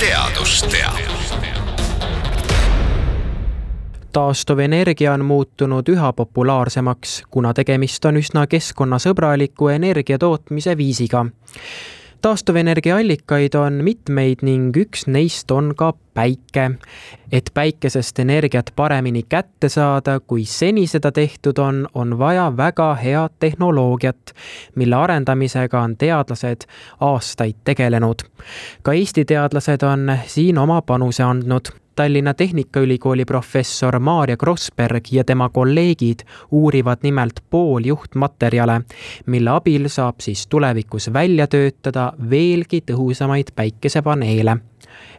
Teadus teab. taastuvenergia on muutunud üha populaarsemaks, kuna tegemist on üsna keskkonnasõbraliku energia tootmise viisiga taastuvenergiaallikaid on mitmeid ning üks neist on ka päike. et päikesest energiat paremini kätte saada, kui seni seda tehtud on, on vaja väga head tehnoloogiat, mille arendamisega on teadlased aastaid tegelenud. ka Eesti teadlased on siin oma panuse andnud Tallinna Tehnikaülikooli professor Maarja Krossberg ja tema kolleegid uurivad nimelt pooljuhtmaterjale, mille abil saab siis tulevikus välja töötada veelgi tõhusamaid päikesepaneele.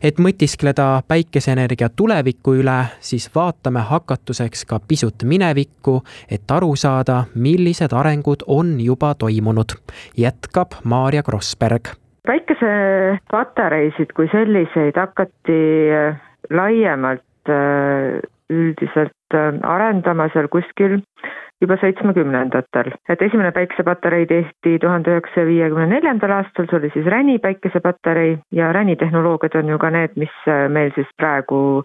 et mõtiskleda päikeseenergia tuleviku üle, siis vaatame hakatuseks ka pisut minevikku, et aru saada, millised arengud on juba toimunud, jätkab Maarja Krossberg päikesepatareisid kui selliseid hakati laiemalt äh, üldiselt äh, arendama seal kuskil juba seitsmekümnendatel. et esimene päikesepatarei tehti tuhande üheksasaja viiekümne neljandal aastal, see oli siis Räni päikesepatarei ja Räni tehnoloogiad on ju ka need, mis äh, meil siis praegu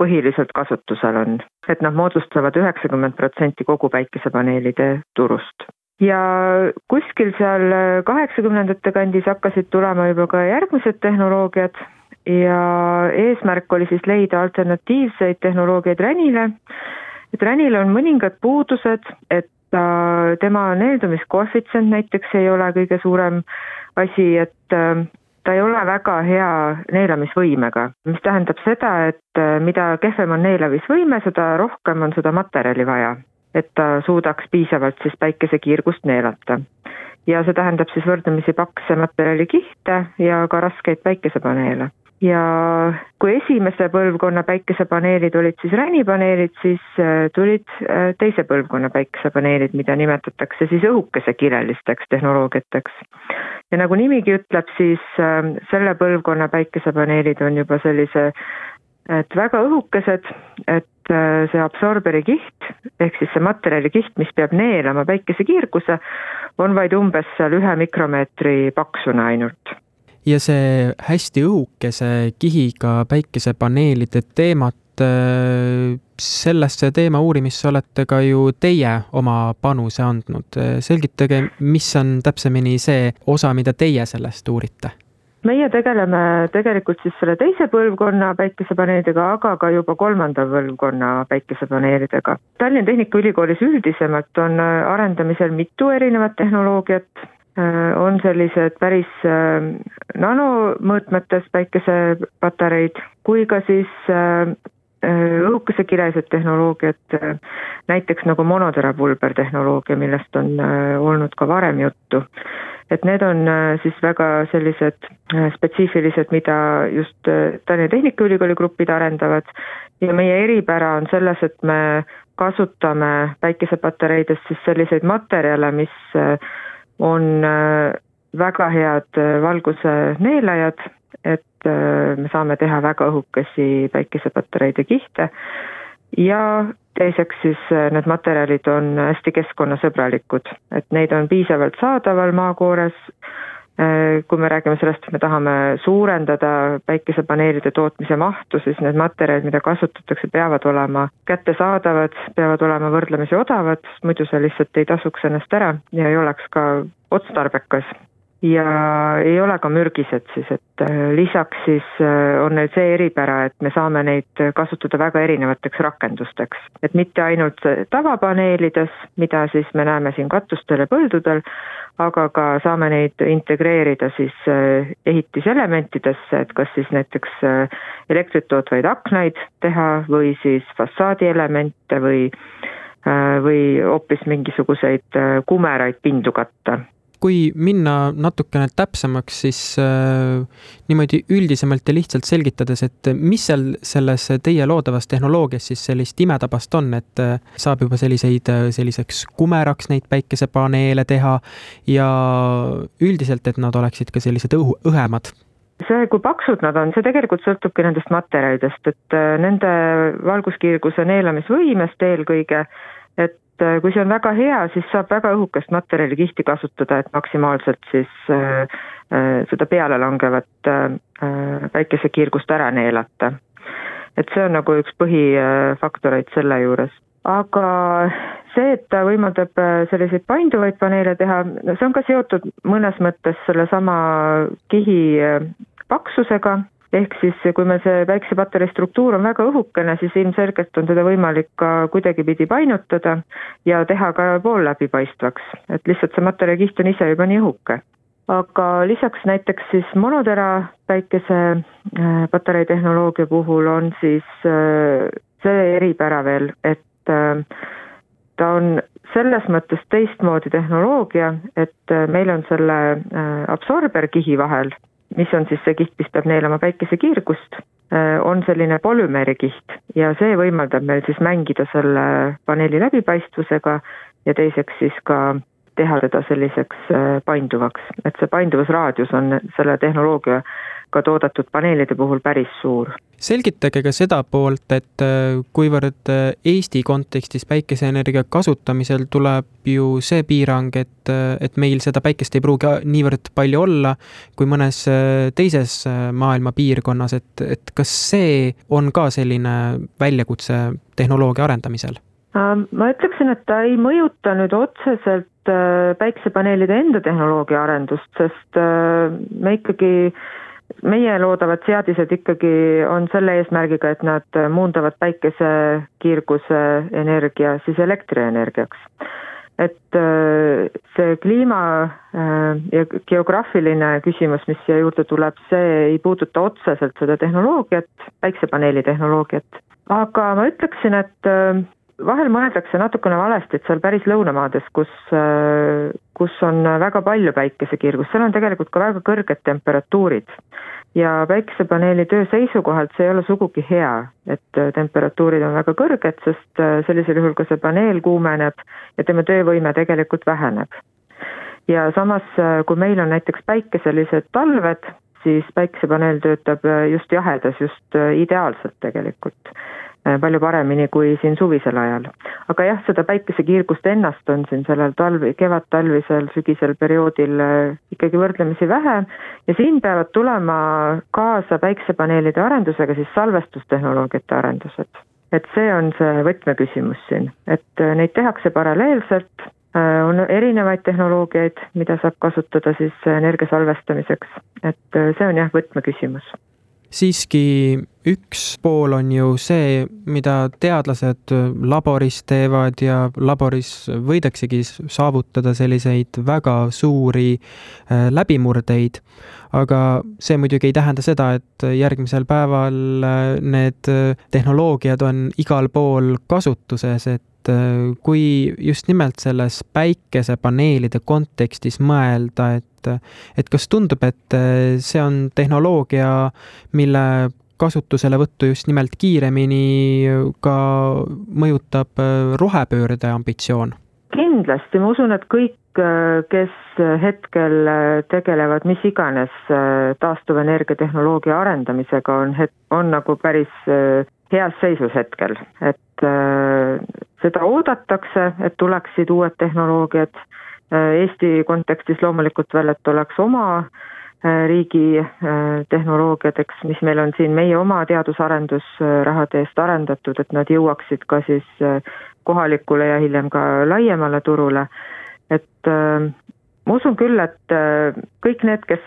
põhiliselt kasutusel on. et nad moodustavad üheksakümmend protsenti kogu päikesepaneelide turust ja kuskil seal kaheksakümnendate kandis hakkasid tulema juba ka järgmised tehnoloogiad, ja eesmärk oli siis leida alternatiivseid tehnoloogiaid ränile, et ränil on mõningad puudused, et ta, tema neeldumiskoefitsient näiteks ei ole kõige suurem asi, et äh, ta ei ole väga hea neelamisvõimega, mis tähendab seda, et äh, mida kehvem on neelamisvõime, seda rohkem on seda materjali vaja, et ta suudaks piisavalt siis päikesekiirgust neelata. ja see tähendab siis võrdlemisi pakse materjalikihte ja ka raskeid päikesepaneele ja kui esimese põlvkonna päikesepaneelid olid siis ränipaneelid, siis äh, tulid äh, teise põlvkonna päikesepaneelid, mida nimetatakse siis õhukesekirelisteks tehnoloogiateks. ja nagu nimigi ütleb, siis äh, selle põlvkonna päikesepaneelid on juba sellise et väga õhukesed, et see absorberi kiht ehk siis see materjali kiht, mis peab neelama päikesekiirguse, on vaid umbes seal ühe mikromeetri paksune ainult ja see hästi õhukese kihiga päikesepaneelide teemat, äh, sellesse teema uurimisse olete ka ju teie oma panuse andnud. selgitage, mis on täpsemini see osa, mida teie sellest uurite? meie tegeleme tegelikult siis selle teise põlvkonna päikesepaneelidega, aga ka juba kolmanda põlvkonna päikesepaneelidega. Tallinna Tehnikaülikoolis üldisemalt on arendamisel mitu erinevat tehnoloogiat, Äh, on sellised päris äh, nanomõõtmetes päikesepatareid kui ka siis äh, õhukesekirjalised tehnoloogiad, näiteks nagu monoterapulber tehnoloogia, millest on olnud ka varem juttu. et need on siis väga sellised spetsiifilised, mida just Tallinna Tehnikaülikooli grupid arendavad ja meie eripära on selles, et me kasutame päikesepatareides siis selliseid materjale, mis on äh, väga head äh, valguse neelajad, et äh, me saame teha väga õhukesi päikesepatareide kihte. Ja teiseks siis need materjalid on hästi keskkonnasõbralikud, et neid on piisavalt saadaval maakoores, kui me räägime sellest, et me tahame suurendada päikesepaneelide tootmise mahtu, siis need materjalid, mida kasutatakse, peavad olema kättesaadavad, peavad olema võrdlemisi odavad, muidu see lihtsalt ei tasuks ennast ära ja ei oleks ka otstarbekas ja ei ole ka mürgised siis, et äh, lisaks siis äh, on neil see eripära, et me saame neid kasutada väga erinevateks rakendusteks. et mitte ainult tavapaneelides, mida siis me näeme siin katustel ja põldudel, aga ka saame neid integreerida siis äh, ehitiselementidesse, et kas siis näiteks elektrit tootvaid aknaid teha või siis fassaadielemente või või hoopis mingisuguseid kumeraid pindu katta kui minna natukene täpsemaks, siis äh, niimoodi üldisemalt ja lihtsalt selgitades, et mis seal selles teie loodavas tehnoloogias siis sellist imetabast on, et äh, saab juba selliseid, äh, selliseks kumeraks neid päikesepaneele teha ja üldiselt, et nad oleksid ka sellised õhu, õhemad. See, kui paksud nad on, see tegelikult sõltubki nendest materjalidest, et äh, nende valguskiirguse neelamisvõimest eelkõige, et et äh, kui see on väga hea, siis saab väga õhukest materjalikihti kasutada, et maksimaalselt siis äh, äh, seda peale langevat päikesekiirgust ära neelata. et see on nagu üks põhifaktoreid selle juures. aga see, et ta võimaldab selliseid painduvaid paneele teha, no see on ka seotud mõnes mõttes sellesama kihi paksusega ehk siis kui meil see päiksepatarei struktuur on väga õhukene, siis ilmselgelt on teda võimalik ka kuidagipidi painutada ja teha ka pool läbipaistvaks, et lihtsalt see materjalikiht on ise juba nii õhuke. aga lisaks näiteks siis monotera päikesepatarei tehnoloogia puhul on siis äh, see eripära veel, et äh, ta on selles mõttes teistmoodi tehnoloogia, et äh, meil on selle absorberkihi vahel mis on siis see kiht, mis peab neelama päikesekiirgust, äh, on selline polümeerikiht ja see võimaldab meil siis mängida selle paneeli läbipaistvusega ja teiseks siis ka teha teda selliseks äh, painduvaks, et see painduvusraadius on selle tehnoloogia ka toodetud paneelide puhul päris suur. selgitage ka seda poolt, et äh, kuivõrd äh, Eesti kontekstis päikeseenergia kasutamisel tuleb ju see piirang, et, äh, et meil seda päikest ei pruugi niivõrd palju olla kui mõnes teises maailma piirkonnas, et, et kas see on ka selline väljakutse tehnoloogia arendamisel? ma ütleksin, et ta ei mõjuta nüüd otseselt päiksepaneelide enda tehnoloogia arendust, sest me ikkagi meie loodavad seadised ikkagi on selle eesmärgiga, et nad muundavad päikesekiirguse energia siis elektrienergiaks. et äh, see kliima äh, ja geograafiline küsimus, mis siia juurde tuleb, see ei puuduta otseselt seda tehnoloogiat, päiksepaneeli tehnoloogiat, aga ma ütleksin, et äh, vahel mõeldakse natukene valesti, et seal päris lõunamaades, kus, kus on väga palju päikesekiirgust, seal on tegelikult ka väga kõrged temperatuurid. ja päikesepaneeli töö seisukohalt see ei ole sugugi hea, et temperatuurid on väga kõrged, sest sellisel juhul ka see paneel kuumeneb ja tema töövõime tegelikult väheneb. ja samas, kui meil on näiteks päikeselised talved, siis päikesepaneel töötab just jahedas just ideaalselt tegelikult Äh, palju paremini kui siin suvisel ajal. aga jah, seda päikesekiirgust ennast on siin sellel talvi, kevadtalvisel, sügisel perioodil äh, ikkagi võrdlemisi vähe ja siin peavad tulema kaasa päiksepaneelide arendusega siis salvestustehnoloogiate arendused. et see on see võtmeküsimus siin, et äh, neid tehakse paralleelselt, on erinevaid tehnoloogiaid, mida saab kasutada siis energia salvestamiseks, et see on jah, võtmeküsimus siiski üks pool on ju see, mida teadlased laboris teevad ja laboris võidaksegi saavutada selliseid väga suuri äh, läbimurdeid. aga see muidugi ei tähenda seda, et järgmisel päeval äh, need äh, tehnoloogiad on igal pool kasutuses, et kui just nimelt selles päikesepaneelide kontekstis mõelda, et et, kas tundub, et see on tehnoloogia, mille kasutuselevõttu just nimelt kiiremini ka mõjutab eh, rohepöörde ambitsioon? kindlasti, ma usun, et kõik, eh, kes hetkel tegelevad mis iganes taastuvenergia tehnoloogia arendamisega, on het-, on nagu päris heas seisus hetkel, et seda oodatakse, et tuleksid uued tehnoloogiad. Äh, Eesti kontekstis loomulikult veel, et oleks oma äh, riigi äh, tehnoloogiad, eks, mis meil on siin meie oma teadus-arendusrahade eest arendatud, et nad jõuaksid ka siis kohalikule ja hiljem ka laiemale turule. et ma usun küll, et kõik need, kes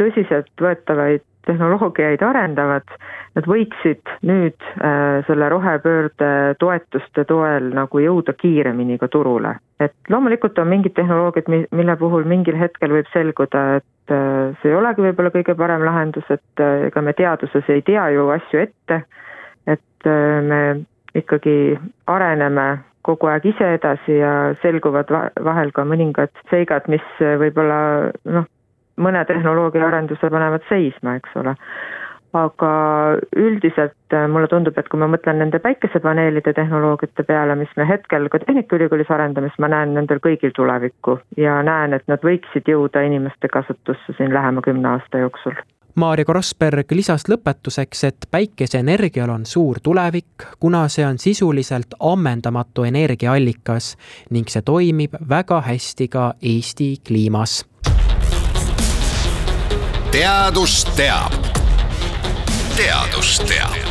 tõsiseltvõetavaid tehnoloogiaid arendavad, nad võiksid nüüd äh, selle rohepöörde toetuste toel nagu jõuda kiiremini ka turule. Et loomulikult on mingid tehnoloogiad, mille puhul mingil hetkel võib selguda, et äh, see ei olegi võib-olla kõige parem lahendus, et äh, ega me teaduses ei tea ju asju ette, et äh, me ikkagi areneme kogu aeg ise edasi ja selguvad vahel ka mõningad seigad, mis võib-olla noh, mõne tehnoloogia arenduse panevad seisma, eks ole. Aga üldiselt äh, mulle tundub, et kui ma mõtlen nende päikesepaneelide tehnoloogiate peale, mis me hetkel ka Tehnikaülikoolis arendame, siis ma näen nendel kõigil tulevikku ja näen, et nad võiksid jõuda inimeste kasutusse siin lähema kümne aasta jooksul Maarja Krossberg lisas lõpetuseks, et päikeseenergial on suur tulevik, kuna see on sisuliselt ammendamatu energiaallikas ning see toimib väga hästi ka Eesti kliimas teadus teab. Teadus teab